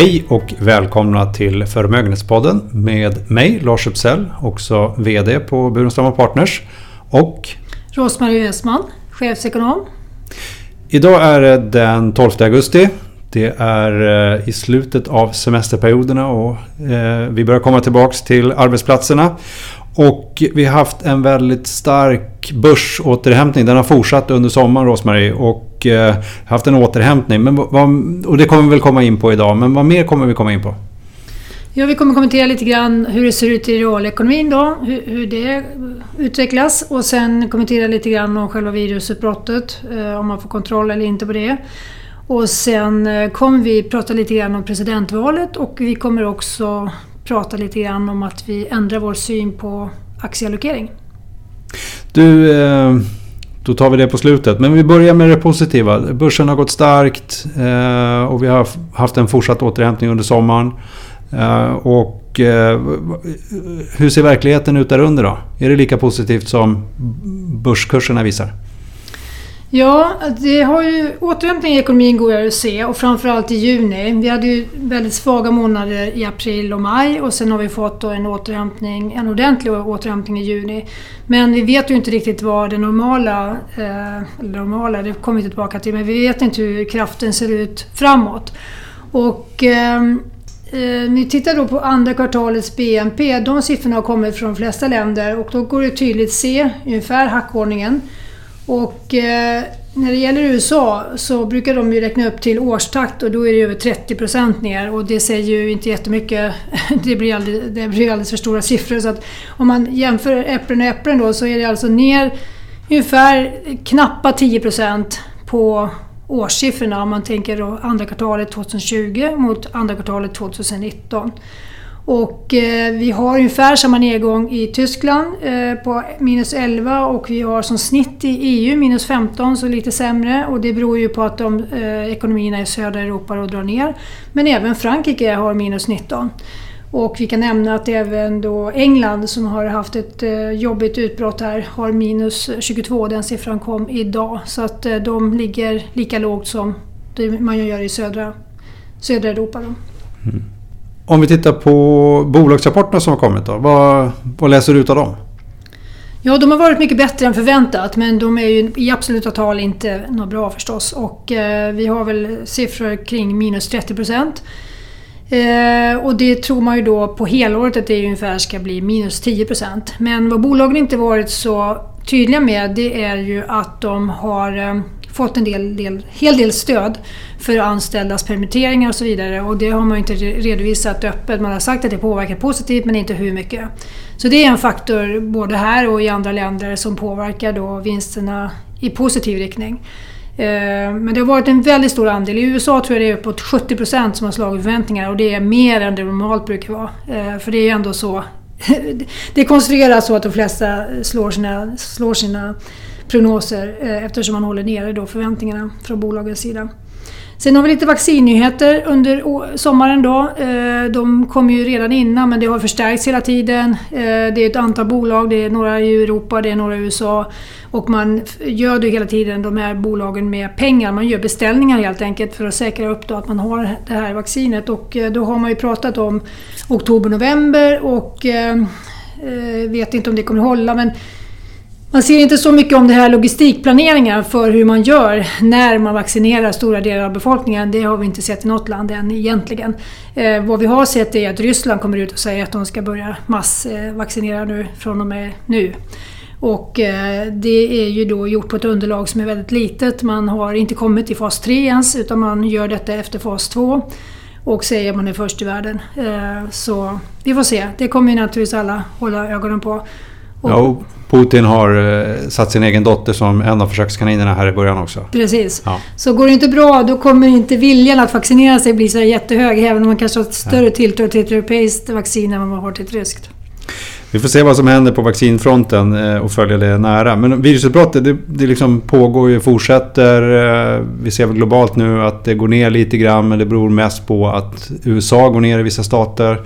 Hej och välkomna till Förmögenhetspodden med mig Lars Uppsell, också VD på Burenstam Partners och Rosmarie Ösman, chefsekonom. Idag är det den 12 augusti. Det är eh, i slutet av semesterperioderna och eh, vi börjar komma tillbaks till arbetsplatserna. Och vi har haft en väldigt stark börsåterhämtning. Den har fortsatt under sommaren Rosmarie och eh, haft en återhämtning. Men vad, och det kommer vi väl komma in på idag. Men vad mer kommer vi komma in på? Ja, vi kommer kommentera lite grann hur det ser ut i realekonomin då, hur, hur det utvecklas och sen kommentera lite grann om själva virusutbrottet, eh, om man får kontroll eller inte på det. Och sen eh, kommer vi prata lite grann om presidentvalet och vi kommer också prata lite grann om att vi ändrar vår syn på aktieallokering. Du, eh, då tar vi det på slutet. Men vi börjar med det positiva. Börsen har gått starkt eh, och vi har haft en fortsatt återhämtning under sommaren. Eh, och hur ser verkligheten ut där under då? Är det lika positivt som börskurserna visar? Ja, det har ju återhämtning i ekonomin går att se och framförallt i juni. Vi hade ju väldigt svaga månader i april och maj och sen har vi fått en återhämtning, en ordentlig återhämtning i juni. Men vi vet ju inte riktigt vad det normala, eh, eller normala, det kommer vi tillbaka till, men vi vet inte hur kraften ser ut framåt. Och ehm, eh, ni tittar då på andra kvartalets BNP, de siffrorna har kommit från de flesta länder och då går det tydligt att se ungefär hackordningen. Och eh, när det gäller USA så brukar de ju räkna upp till årstakt och då är det över 30% ner och det säger ju inte jättemycket. Det blir, alldeles, det blir alldeles för stora siffror. Så att om man jämför äpplen och äpplen då så är det alltså ner ungefär knappa 10% på årssiffrorna om man tänker då andra kvartalet 2020 mot andra kvartalet 2019. Och eh, vi har ungefär samma nedgång i Tyskland eh, på minus 11 och vi har som snitt i EU minus 15, så lite sämre. Och det beror ju på att de eh, ekonomierna i södra Europa då drar ner. Men även Frankrike har minus 19. Och vi kan nämna att även då England som har haft ett eh, jobbigt utbrott här har minus 22. Den siffran kom idag. Så att eh, de ligger lika lågt som man gör i södra, södra Europa. Då. Mm. Om vi tittar på bolagsrapporterna som har kommit då. Vad, vad läser du ut av dem? Ja, de har varit mycket bättre än förväntat men de är ju i absoluta tal inte något bra förstås. Och eh, vi har väl siffror kring minus 30 procent. Eh, och det tror man ju då på helåret att det ungefär ska bli minus 10 procent. Men vad bolagen inte varit så tydliga med det är ju att de har eh, fått en del, del, hel del stöd för anställdas permitteringar och så vidare. Och det har man inte redovisat öppet. Man har sagt att det påverkar positivt men inte hur mycket. Så det är en faktor både här och i andra länder som påverkar då vinsterna i positiv riktning. Eh, men det har varit en väldigt stor andel. I USA tror jag det är uppåt 70 procent som har slagit förväntningar och det är mer än det normalt brukar vara. Eh, för det är ju ändå så. Det är konstruerat så att de flesta slår sina, slår sina prognoser eh, eftersom man håller nere då förväntningarna från bolagens sida. Sen har vi lite vaccinnyheter under sommaren då. Eh, de kom ju redan innan men det har förstärkts hela tiden. Eh, det är ett antal bolag, det är några i Europa, det är några i USA. Och man gör ju hela tiden de här bolagen med pengar. Man gör beställningar helt enkelt för att säkra upp då att man har det här vaccinet. Och då har man ju pratat om oktober-november och vet inte om det kommer hålla men man ser inte så mycket om det här logistikplaneringen för hur man gör när man vaccinerar stora delar av befolkningen. Det har vi inte sett i något land än egentligen. Eh, vad vi har sett är att Ryssland kommer ut och säger att de ska börja massvaccinera nu från och med nu. Och eh, det är ju då gjort på ett underlag som är väldigt litet. Man har inte kommit till fas 3 ens utan man gör detta efter fas 2 och säger att man är först i världen. Eh, så vi får se. Det kommer ju naturligtvis alla hålla ögonen på. Och, ja, Putin har eh, satt sin egen dotter som en av försökskaninerna här i början också. Precis. Ja. Så går det inte bra då kommer inte viljan att vaccinera sig bli så jättehög även om man kanske har ett större ja. tilltro till ett europeiskt vaccin än vad man har till ett ryskt. Vi får se vad som händer på vaccinfronten eh, och följa det nära. Men virusutbrottet det, det liksom pågår ju, fortsätter. Eh, vi ser väl globalt nu att det går ner lite grann men det beror mest på att USA går ner i vissa stater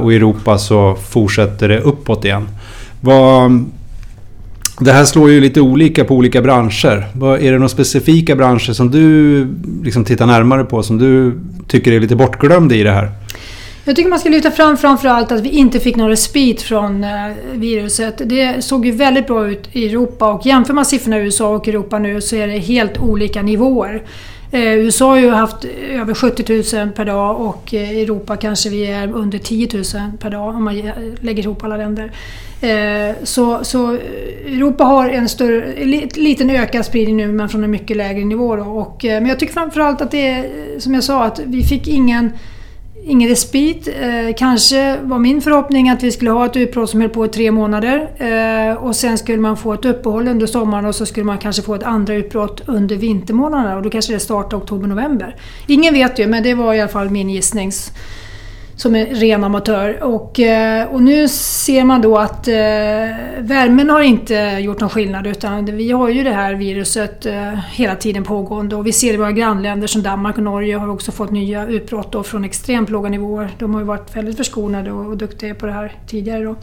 och i Europa så fortsätter det uppåt igen. Vad, Det här slår ju lite olika på olika branscher. Är det några specifika branscher som du liksom tittar närmare på som du tycker är lite bortglömda i det här? Jag tycker man ska lyfta fram framförallt att vi inte fick någon respit från eh, viruset. Det såg ju väldigt bra ut i Europa och jämför man siffrorna i USA och Europa nu så är det helt olika nivåer. Eh, USA har ju haft eh, över 70 000 per dag och i Europa kanske vi är under 10 000 per dag om man eh, lägger ihop alla länder. Så, så Europa har en större, liten ökad spridning nu men från en mycket lägre nivå. Då. Och, men jag tycker framförallt att det är, som jag sa, att vi fick ingen ingen respit. Eh, kanske var min förhoppning att vi skulle ha ett utbrott som höll på i tre månader eh, och sen skulle man få ett uppehåll under sommaren och så skulle man kanske få ett andra utbrott under vintermånaderna och då kanske det startar oktober-november. Ingen vet ju men det var i alla fall min gissnings som en ren amatör. Och, eh, och nu ser man då att eh, värmen har inte gjort någon skillnad utan vi har ju det här viruset eh, hela tiden pågående och vi ser i våra grannländer som Danmark och Norge har också fått nya utbrott då från extremt låga nivåer. De har ju varit väldigt förskonade och, och duktiga på det här tidigare. Då.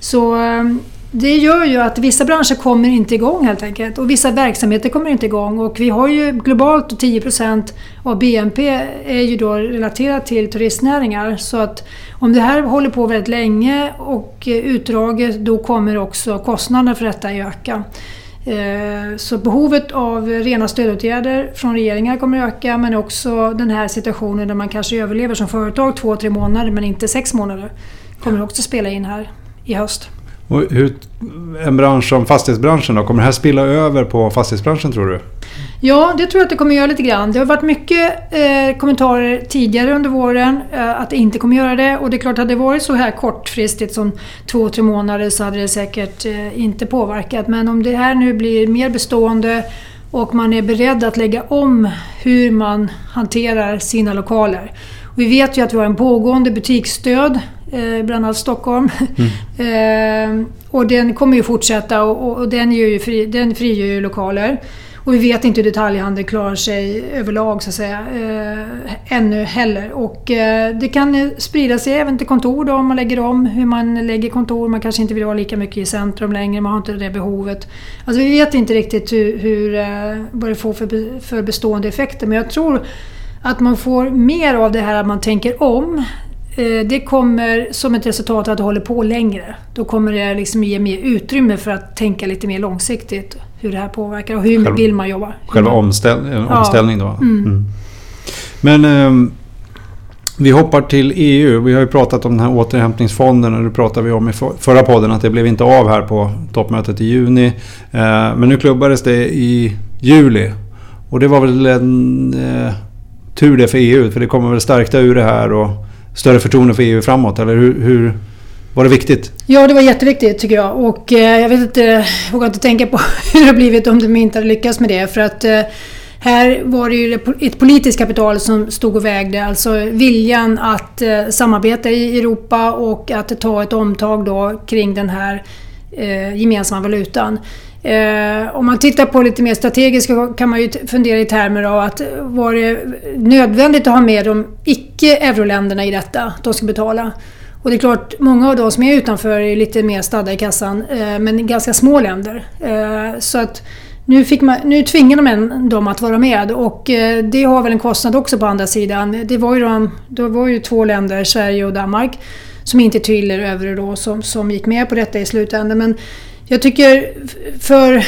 Så eh, det gör ju att vissa branscher kommer inte igång helt enkelt och vissa verksamheter kommer inte igång och vi har ju globalt 10% av BNP är ju då relaterat till turistnäringar så att om det här håller på väldigt länge och utdraget då kommer också kostnaderna för detta öka. Eh, så behovet av rena stödåtgärder från regeringar kommer att öka men också den här situationen där man kanske överlever som företag två, tre månader men inte sex månader kommer också spela in här i höst. Och hur, en bransch som fastighetsbranschen då, kommer det här spilla över på fastighetsbranschen tror du? Ja, det tror jag att det kommer göra lite grann. Det har varit mycket eh, kommentarer tidigare under våren eh, att det inte kommer göra det. Och det är klart, hade det varit så här kortfristigt som två, tre månader så hade det säkert eh, inte påverkat. Men om det här nu blir mer bestående och man är beredd att lägga om hur man hanterar sina lokaler. Och vi vet ju att vi har en pågående butiksstöd eh, bland annat Stockholm. Mm. eh, och den kommer ju fortsätta och, och den, gör ju fri, den frigör ju lokaler. Och vi vet inte hur detaljhandeln klarar sig överlag så att säga. Eh, ännu heller. Och eh, det kan sprida sig även till kontor då om man lägger om hur man lägger kontor. Man kanske inte vill ha lika mycket i centrum längre, man har inte det behovet. Alltså vi vet inte riktigt hur, hur, eh, vad det får för, för bestående effekter men jag tror att man får mer av det här att man tänker om. Eh, det kommer som ett resultat att det håller på längre. Då kommer det liksom ge mer utrymme för att tänka lite mer långsiktigt hur det här påverkar och hur Själv, vill man jobba. Själva omställ, en omställning då? Mm. Mm. Men eh, vi hoppar till EU. Vi har ju pratat om den här återhämtningsfonden och det pratade vi om i förra podden att det blev inte av här på toppmötet i juni. Eh, men nu klubbades det i juli. Och det var väl en eh, tur det för EU för det kommer väl stärkta ur det här och större förtroende för EU framåt? Eller hur, hur var det viktigt? Ja, det var jätteviktigt tycker jag. Och eh, jag vet inte, jag vågar inte tänka på hur det hade blivit om de inte hade lyckats med det. För att eh, här var det ju ett politiskt kapital som stod och vägde. Alltså viljan att eh, samarbeta i Europa och att ta ett omtag då kring den här eh, gemensamma valutan. Eh, om man tittar på lite mer strategiskt kan man ju fundera i termer av att eh, var det nödvändigt att ha med de icke-euroländerna i detta? De ska betala. Och det är klart, många av de som är utanför är lite mer stadda i kassan, eh, men ganska små länder. Eh, så att nu, fick man, nu tvingar man dem att vara med och eh, det har väl en kostnad också på andra sidan. Det var ju, de, det var ju två länder, Sverige och Danmark, som inte tillhör euro då, som, som gick med på detta i slutändan. Men jag tycker för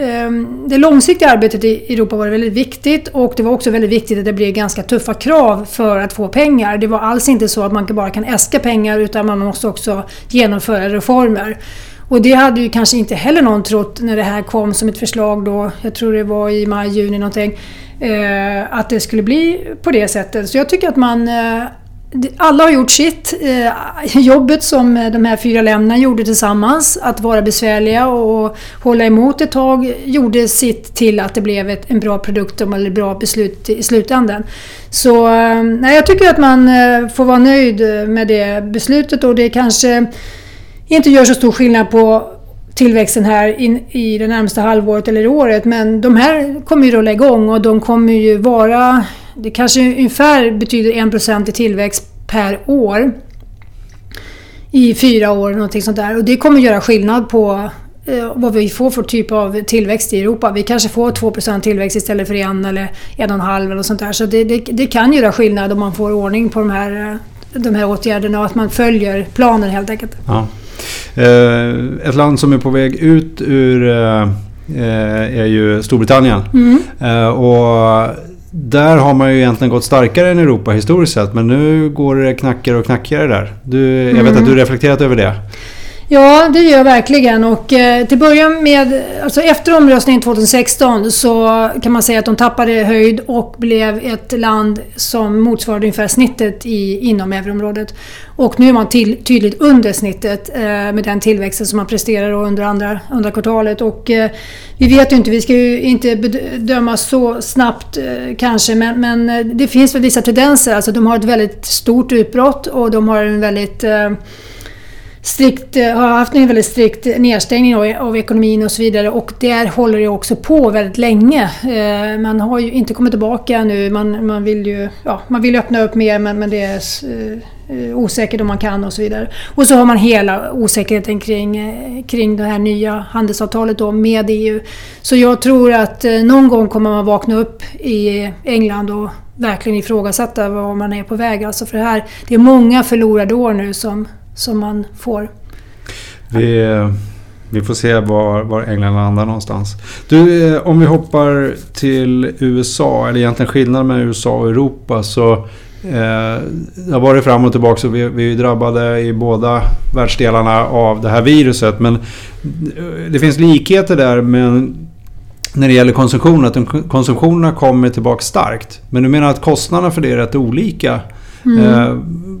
ehm, det långsiktiga arbetet i Europa var det väldigt viktigt och det var också väldigt viktigt att det blev ganska tuffa krav för att få pengar. Det var alls inte så att man bara kan äska pengar utan man måste också genomföra reformer. Och det hade ju kanske inte heller någon trott när det här kom som ett förslag då, jag tror det var i maj, juni någonting, eh, att det skulle bli på det sättet. Så jag tycker att man eh, alla har gjort sitt. Eh, jobbet som eh, de här fyra länderna gjorde tillsammans, att vara besvärliga och hålla emot ett tag, gjorde sitt till att det blev ett, en bra produkt eller bra beslut i slutändan. Så eh, nej, jag tycker att man får vara nöjd med det beslutet och det kanske inte gör så stor skillnad på tillväxten här in, i det närmaste halvåret eller året men de här kommer ju rulla igång och de kommer ju vara det kanske ungefär betyder 1% i tillväxt per år i fyra år, någonting sånt där. Och det kommer göra skillnad på eh, vad vi får för typ av tillväxt i Europa. Vi kanske får 2% tillväxt istället för 1 eller 1,5 eller sånt där. Så det, det, det, kan göra skillnad om man får ordning på de här, eh, de här åtgärderna och att man följer planen helt enkelt. Ja. Eh, ett land som är på väg ut ur är ju Storbritannien. Mm. Och där har man ju egentligen gått starkare än Europa historiskt sett men nu går det knackigare och knackigare där. Du, jag mm. vet att du reflekterat över det. Ja, det gör jag verkligen. Och eh, till början med, alltså efter omröstningen 2016 så kan man säga att de tappade höjd och blev ett land som motsvarade ungefär snittet i, inom euroområdet. Och nu är man till, tydligt under snittet eh, med den tillväxten som man presterar under andra, andra kvartalet. Och eh, vi vet ju inte, vi ska ju inte bedöma så snabbt eh, kanske, men, men eh, det finns väl vissa tendenser. Alltså de har ett väldigt stort utbrott och de har en väldigt eh, strikt, eh, har haft en väldigt strikt nedstängning av, av ekonomin och så vidare och där håller det också på väldigt länge. Eh, man har ju inte kommit tillbaka nu, man, man, vill ju ja, man vill öppna upp mer men, men det är eh, osäkert om man kan och så vidare. Och så har man hela osäkerheten kring, eh, kring det här nya handelsavtalet då med EU. Så jag tror att eh, någon gång kommer man vakna upp i England och verkligen ifrågasätta var man är på väg. Alltså för det här, det är många förlorade år nu som som man får. Vi, vi får se var, var England landar någonstans. Du, eh, om vi hoppar till USA, eller egentligen skillnaden mellan USA och Europa. så eh, det har varit fram och tillbaka och vi, vi är drabbade i båda världsdelarna av det här viruset. Men eh, det finns likheter där men när det gäller konsumtion, att konsumtionen kommer tillbaka starkt. Men du menar att kostnaderna för det är rätt olika. Mm.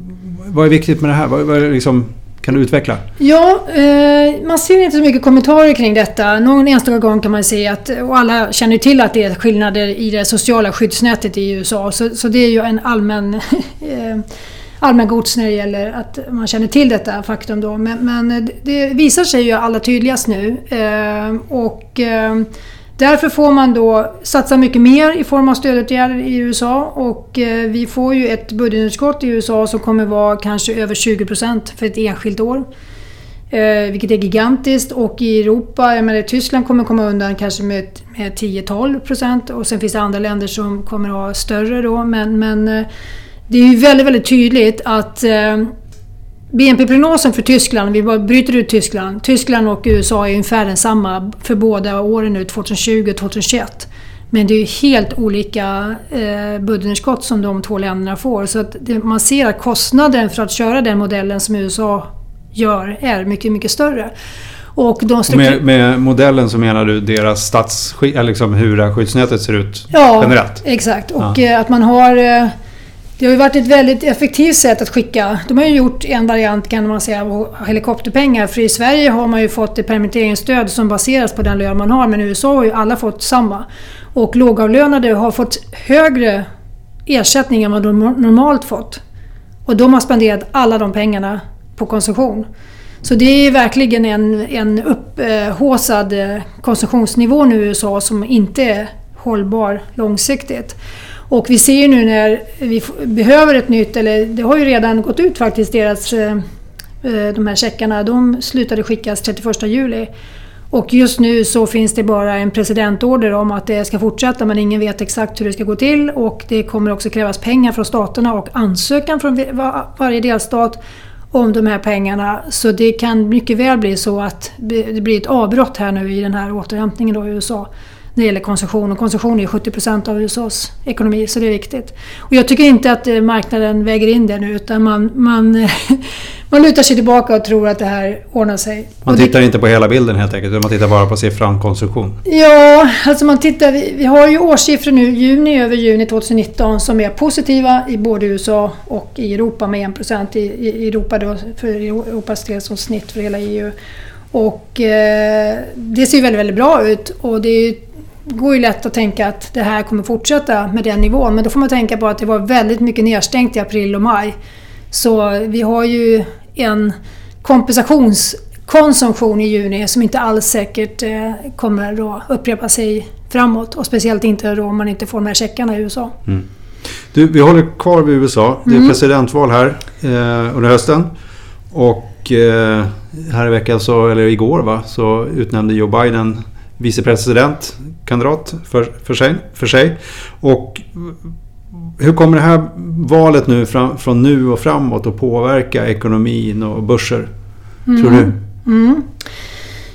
Vad är viktigt med det här? Vad, vad liksom, kan du utveckla? Ja, eh, man ser inte så mycket kommentarer kring detta. Någon enstaka gång kan man se att, och alla känner till att det är skillnader i det sociala skyddsnätet i USA. Så, så det är ju en allmän eh, allmän allmängods när det gäller att man känner till detta faktum då. Men, men det visar sig ju allra tydligast nu. Eh, och eh, Därför får man då satsa mycket mer i form av stödåtgärder i USA och eh, vi får ju ett budgetunderskott i USA som kommer vara kanske över 20% för ett enskilt år. Eh, vilket är gigantiskt och i Europa, jag menar Tyskland kommer komma undan kanske med, med 10-12% och sen finns det andra länder som kommer ha större då men, men eh, det är ju väldigt, väldigt tydligt att BNP-prognosen för Tyskland, vi bryter ut Tyskland. Tyskland och USA är ungefär densamma för båda åren nu, 2020 och 2021. Men det är helt olika eh, budgetunderskott som de två länderna får. Så att det, man ser att kostnaden för att köra den modellen som USA gör är mycket, mycket större. Och de med, med, modellen så menar du deras stats... Liksom hur skyddsnätet ser ut ja, generellt? exakt. Och ja. Eh, att man har... Det har ju varit ett väldigt effektivt sätt att skicka. De har ju gjort en variant kan man säga av helikopterpengar. För i Sverige har man ju fått ett permitteringsstöd som baseras på den lön man har. Men i USA har ju alla fått samma. Och lågavlönade har fått högre ersättning än vad de normalt fått. Och de har spenderat alla de pengarna på konsumtion. Så det är verkligen en, en upphåsad eh, konsumtionsnivå nu i USA som inte är hållbar långsiktigt. Och vi ser ju nu när vi behöver ett nytt, eller det har ju redan gått ut faktiskt, deras, eh, eh, de här checkarna, de slutade skickas 31 juli. Och just nu så finns det bara en presidentorder om att det ska fortsätta men ingen vet exakt hur det ska gå till och det kommer också krävas pengar från staterna och ansökan från varje delstat om de här pengarna. Så det kan mycket väl bli så att det blir ett avbrott här nu i den här återhämtningen då i USA när det gäller konsumtion. Och konsumtion är 70% av USAs ekonomi, så det är viktigt. Och jag tycker inte att eh, marknaden väger in det nu, utan man, man, man lutar sig tillbaka och tror att det här ordnar sig. Man tittar det, inte på hela bilden helt enkelt, utan man tittar bara på siffran konsumtion? Ja, alltså man tittar... Vi, vi har ju årssiffror nu, juni över juni 2019, som är positiva i både USA och i Europa med 1 i, i Europa då, för Europas del som snitt för hela EU. Och eh, det ser väldigt, väldigt bra ut och det är går ju lätt att tänka att det här kommer fortsätta med den nivån. Men då får man tänka på att det var väldigt mycket nedstängt i april och maj. Så vi har ju en kompensationskonsumtion i juni som inte alls säkert eh, kommer att upprepa sig framåt. Och speciellt inte då om man inte får de här checkarna i USA. Mm. Du, vi håller kvar vid USA. Det är mm. presidentval här eh, under hösten. Och eh, här i veckan, så, eller igår va, så utnämnde Joe Biden vicepresidentkandidat för, för, sig, för sig. Och hur kommer det här valet nu fram, från nu och framåt att påverka ekonomin och börser? Mm. Tror du? Mm.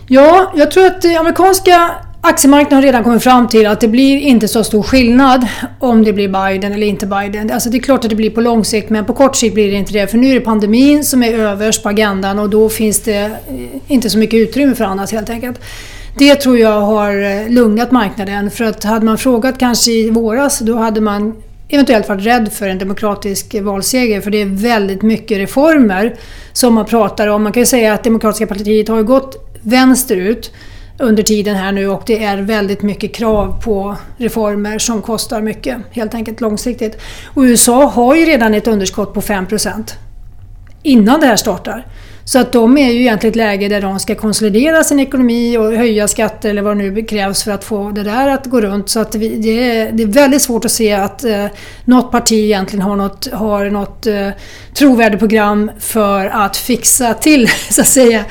Ja, jag tror att amerikanska Aktiemarknaden har redan kommit fram till att det blir inte så stor skillnad om det blir Biden eller inte Biden. Alltså det är klart att det blir på lång sikt men på kort sikt blir det inte det. För nu är det pandemin som är överst på agendan och då finns det eh, inte så mycket utrymme för annat helt enkelt. Det tror jag har eh, lugnat marknaden för att hade man frågat kanske i våras då hade man eventuellt varit rädd för en demokratisk valseger för det är väldigt mycket reformer som man pratar om. Man kan ju säga att Demokratiska partiet har gått vänsterut under tiden här nu och det är väldigt mycket krav på reformer som kostar mycket helt enkelt långsiktigt. Och USA har ju redan ett underskott på 5% innan det här startar. Så att de är ju egentligen ett läge där de ska konsolidera sin ekonomi och höja skatter eller vad det nu krävs för att få det där att gå runt. Så att vi, det, är, det är väldigt svårt att se att eh, något parti egentligen har något, har något eh, trovärdigt program för att fixa till, så att säga,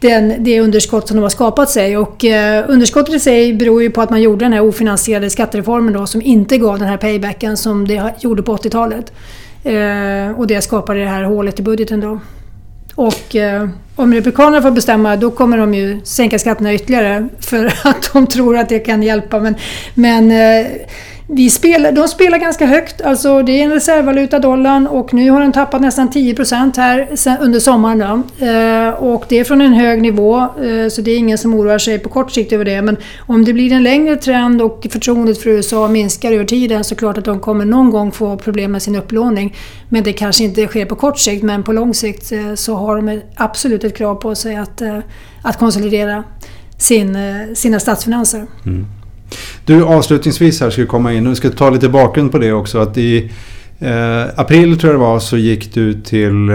den, det underskott som de har skapat sig. Och eh, underskottet i sig beror ju på att man gjorde den här ofinansierade skattereformen då som inte gav den här paybacken som det gjorde på 80-talet. Eh, och det skapade det här hålet i budgeten då. Och eh, om Republikanerna får bestämma då kommer de ju sänka skatterna ytterligare för att de tror att det kan hjälpa. Men, men eh, vi spelar, de spelar ganska högt, alltså det är en reservvaluta dollarn och nu har den tappat nästan 10% här under sommaren. Då. Eh, och det är från en hög nivå eh, så det är ingen som oroar sig på kort sikt över det. Men om det blir en längre trend och förtroendet för USA minskar över tiden så är det klart att de kommer någon gång få problem med sin upplåning. Men det kanske inte sker på kort sikt men på lång sikt eh, så har de absolut ett krav på sig att, eh, att konsolidera sin, eh, sina statsfinanser. Mm. Du, avslutningsvis här ska komma in och vi ska ta lite bakgrund på det också. Att i eh, april tror jag det var så gick du till eh,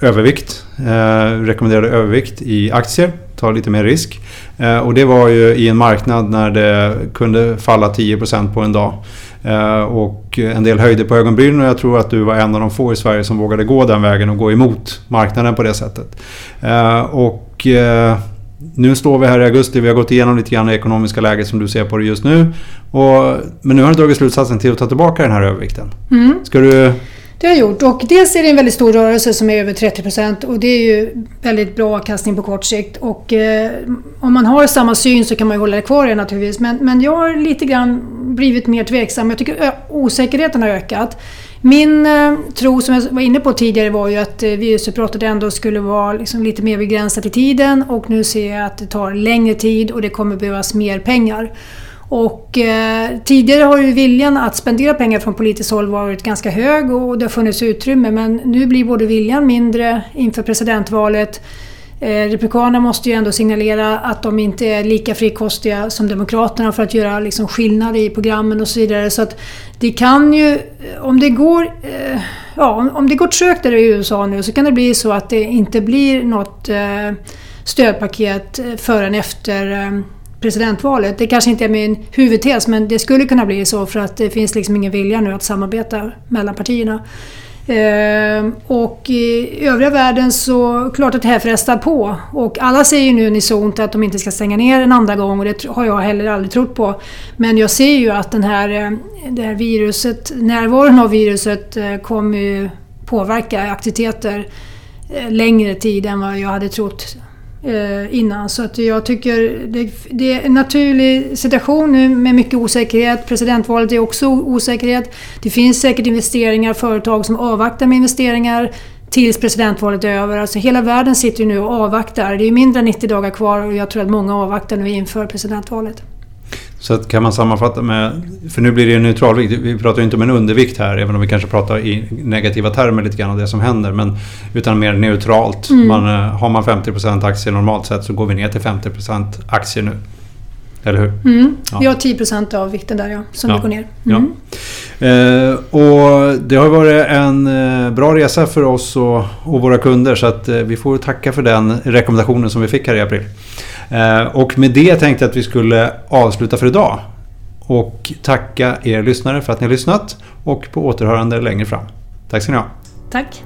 övervikt. Eh, rekommenderade övervikt i aktier. Ta lite mer risk. Eh, och det var ju i en marknad när det kunde falla 10% på en dag. Eh, och en del höjde på ögonbrynen och jag tror att du var en av de få i Sverige som vågade gå den vägen och gå emot marknaden på det sättet. Eh, och eh, nu står vi här i augusti, vi har gått igenom lite grann det ekonomiska läget som du ser på det just nu. Och, men nu har du dragit slutsatsen till att ta tillbaka den här övervikten. Mm. Ska du... Det har jag gjort och dels är det en väldigt stor rörelse som är över 30% och det är ju väldigt bra avkastning på kort sikt. Och eh, om man har samma syn så kan man ju hålla det kvar i det naturligtvis. Men, men jag har lite grann blivit mer tveksam. Jag tycker osäkerheten har ökat. Min eh, tro som jag var inne på tidigare var ju att eh, virusutbrottet ändå skulle vara liksom lite mer begränsat i tiden och nu ser jag att det tar längre tid och det kommer behövas mer pengar. Och eh, tidigare har ju viljan att spendera pengar från politiskt håll varit ganska hög och det har funnits utrymme men nu blir både viljan mindre inför presidentvalet Eh, Republikanerna måste ju ändå signalera att de inte är lika frikostiga som Demokraterna för att göra liksom skillnad i programmen och så vidare. Så att det kan ju, om det går, eh, ja, om det går trögt där i USA nu så kan det bli så att det inte blir något eh, stödpaket förrän efter presidentvalet. Det kanske inte är min huvudtes men det skulle kunna bli så för att det finns liksom ingen vilja nu att samarbeta mellan partierna. Ehm, och i övriga världen så klart att det här frestar på. Och alla säger ju nu unisont att de inte ska stänga ner en andra gång och det har jag heller aldrig trott på. Men jag ser ju att den här, eh, det här viruset, närvaron av viruset eh, kommer ju påverka aktiviteter eh, längre tid än vad jag hade trott Eh, innan. Så att jag tycker det, det, är en naturlig situation nu med mycket osäkerhet. Presidentvalet är också osäkerhet. Det finns säkert investeringar, företag som avvaktar med investeringar tills presidentvalet är över. Alltså hela världen sitter ju nu och avvaktar. Det är mindre än 90 dagar kvar och jag tror att många avvaktar nu inför presidentvalet. Så att kan man sammanfatta med, för nu blir det ju neutralvikt, vi pratar ju inte om en undervikt här även om vi kanske pratar i negativa termer lite grann om det som händer. Men, utan mer neutralt. Mm. Man, eh, har man 50% aktier normalt sett så går vi ner till 50% aktier nu. Eller hur? Mm. Ja. Vi har 10% av vikten där ja, som ja. går ner. Mm. Ja. Eh, och det har varit en eh, bra resa för oss och, och våra kunder så att eh, vi får tacka för den rekommendationen som vi fick här i april. Eh, och med det tänkte jag att vi skulle avsluta för idag. Och tacka er lyssnare för att ni har lyssnat och på återhörande längre fram. Tack ska ni ha. Tack.